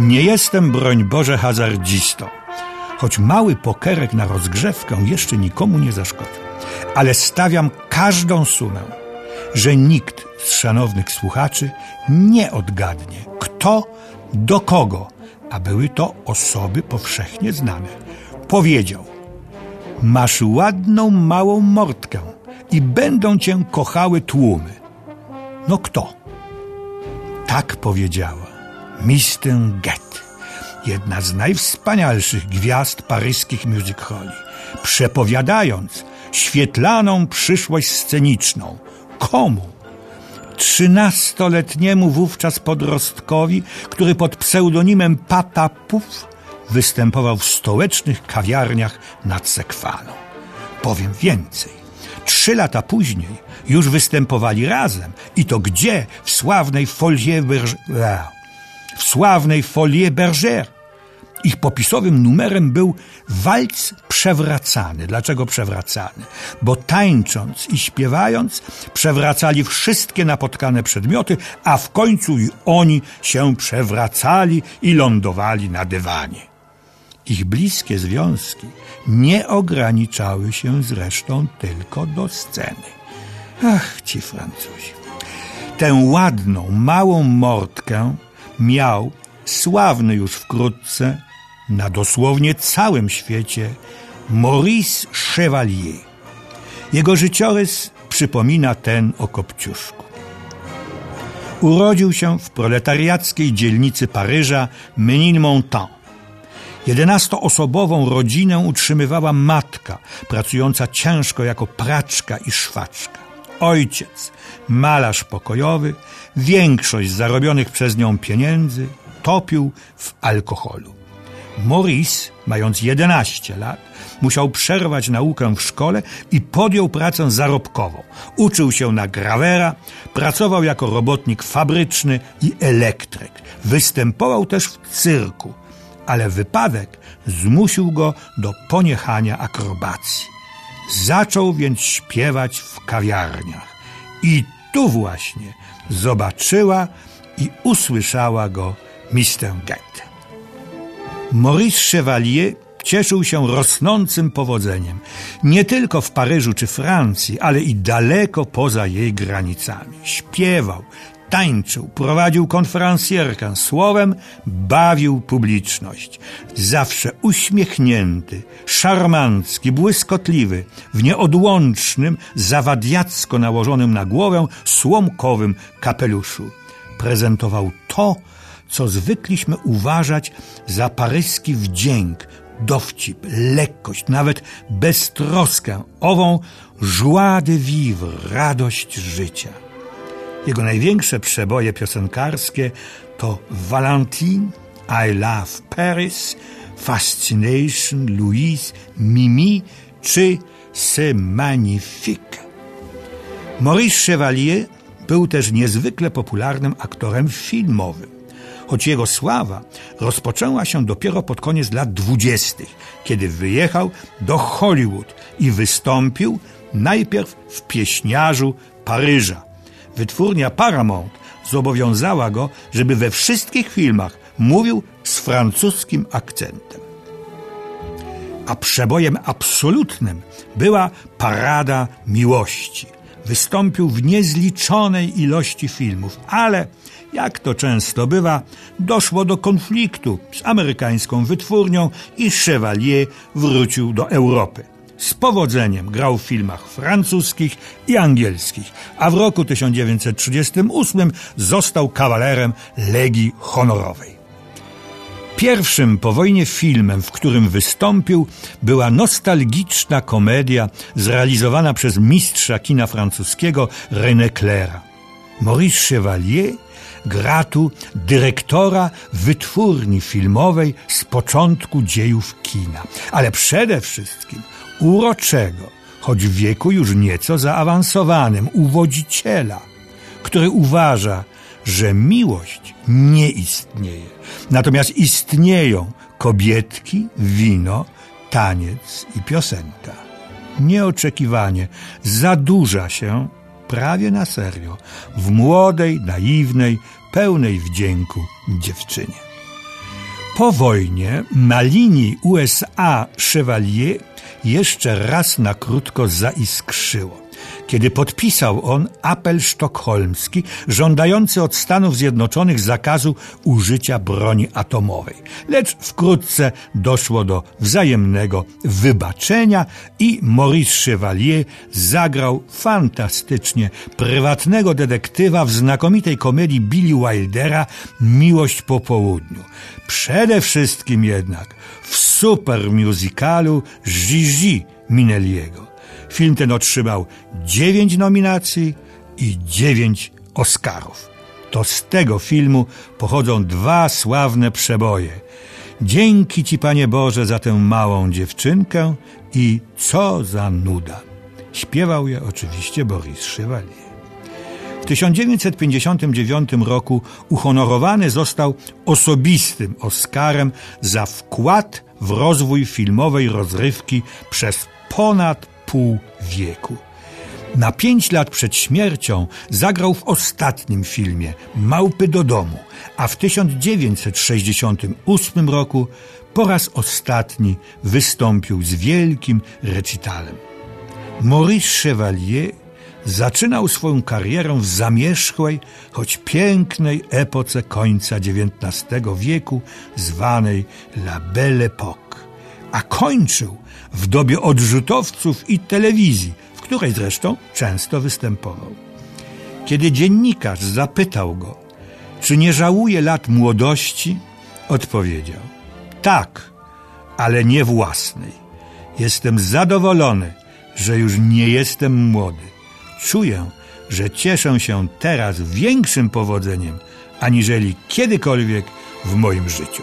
Nie jestem, broń Boże, hazardzistą. Choć mały pokerek na rozgrzewkę jeszcze nikomu nie zaszkodzi. Ale stawiam każdą sumę, że nikt z szanownych słuchaczy nie odgadnie, kto do kogo, a były to osoby powszechnie znane, powiedział: Masz ładną małą mordkę i będą cię kochały tłumy. No kto? Tak powiedziała Mistę Get, jedna z najwspanialszych gwiazd paryskich music halli, przepowiadając świetlaną przyszłość sceniczną. Komu? Trzynastoletniemu wówczas podrostkowi, który pod pseudonimem Papa Puf występował w stołecznych kawiarniach nad Sekwaną. Powiem więcej. Trzy lata później już występowali razem i to gdzie? W sławnej Folie Bergère. W sławnej Folie Bergère. Ich popisowym numerem był walc przewracany. Dlaczego przewracany? Bo tańcząc i śpiewając przewracali wszystkie napotkane przedmioty, a w końcu i oni się przewracali i lądowali na dywanie. Ich bliskie związki nie ograniczały się zresztą tylko do sceny. Ach, ci Francuzi. Tę ładną, małą mordkę miał sławny już wkrótce na dosłownie całym świecie Maurice Chevalier. Jego życiorys przypomina ten o Kopciuszku. Urodził się w proletariackiej dzielnicy Paryża Ménilmontant. Jedenastoosobową rodzinę utrzymywała matka, pracująca ciężko jako praczka i szwaczka. Ojciec, malarz pokojowy, większość zarobionych przez nią pieniędzy topił w alkoholu. Maurice, mając 11 lat, musiał przerwać naukę w szkole i podjął pracę zarobkową. Uczył się na grawera, pracował jako robotnik fabryczny i elektryk. Występował też w cyrku, ale wypadek zmusił go do poniechania akrobacji. Zaczął więc śpiewać w kawiarniach. I tu właśnie zobaczyła i usłyszała go Mr. Get. Maurice Chevalier cieszył się rosnącym powodzeniem, nie tylko w Paryżu czy Francji, ale i daleko poza jej granicami. Śpiewał, tańczył, prowadził konferencjerkę, słowem bawił publiczność. Zawsze uśmiechnięty, szarmancki, błyskotliwy, w nieodłącznym, zawadiacko nałożonym na głowę słomkowym kapeluszu. Prezentował to, co zwykliśmy uważać za paryski wdzięk, dowcip, lekkość, nawet beztroskę, ową joie de vivre, radość życia. Jego największe przeboje piosenkarskie to Valentine, I Love Paris, Fascination, Louise, Mimi czy C'est Magnifique. Maurice Chevalier był też niezwykle popularnym aktorem filmowym choć jego sława rozpoczęła się dopiero pod koniec lat dwudziestych, kiedy wyjechał do Hollywood i wystąpił najpierw w pieśniarzu Paryża. Wytwórnia Paramount zobowiązała go, żeby we wszystkich filmach mówił z francuskim akcentem. A przebojem absolutnym była Parada Miłości. Wystąpił w niezliczonej ilości filmów, ale jak to często bywa, doszło do konfliktu z amerykańską wytwórnią i Chevalier wrócił do Europy. Z powodzeniem grał w filmach francuskich i angielskich, a w roku 1938 został kawalerem Legii Honorowej. Pierwszym po wojnie filmem, w którym wystąpił, była nostalgiczna komedia zrealizowana przez mistrza kina francuskiego René Claira. Maurice Chevalier gra tu dyrektora wytwórni filmowej z początku dziejów kina, ale przede wszystkim uroczego, choć w wieku już nieco zaawansowanym, uwodziciela, który uważa, że miłość nie istnieje. Natomiast istnieją kobietki, wino, taniec i piosenka. Nieoczekiwanie zadłuża się prawie na serio w młodej, naiwnej, pełnej wdzięku dziewczynie. Po wojnie na linii USA-Chevalier jeszcze raz na krótko zaiskrzyło kiedy podpisał on apel sztokholmski żądający od Stanów Zjednoczonych zakazu użycia broni atomowej. Lecz wkrótce doszło do wzajemnego wybaczenia i Maurice Chevalier zagrał fantastycznie prywatnego detektywa w znakomitej komedii Billy Wildera Miłość po południu. Przede wszystkim jednak w super musicalu Gigi Minelliego. Film ten otrzymał dziewięć nominacji i dziewięć Oscarów. To z tego filmu pochodzą dwa sławne przeboje. Dzięki Ci, Panie Boże, za tę małą dziewczynkę i co za nuda. Śpiewał je oczywiście Boris Chevalier. W 1959 roku uhonorowany został osobistym Oscarem za wkład w rozwój filmowej rozrywki przez ponad pół wieku. Na pięć lat przed śmiercią zagrał w ostatnim filmie Małpy do domu, a w 1968 roku po raz ostatni wystąpił z wielkim recitalem. Maurice Chevalier zaczynał swoją karierę w zamierzchłej, choć pięknej epoce końca XIX wieku, zwanej La Belle Époque, a kończył w dobie odrzutowców i telewizji, w której zresztą często występował. Kiedy dziennikarz zapytał go, czy nie żałuje lat młodości, odpowiedział: Tak, ale nie własnej. Jestem zadowolony, że już nie jestem młody. Czuję, że cieszę się teraz większym powodzeniem, aniżeli kiedykolwiek w moim życiu.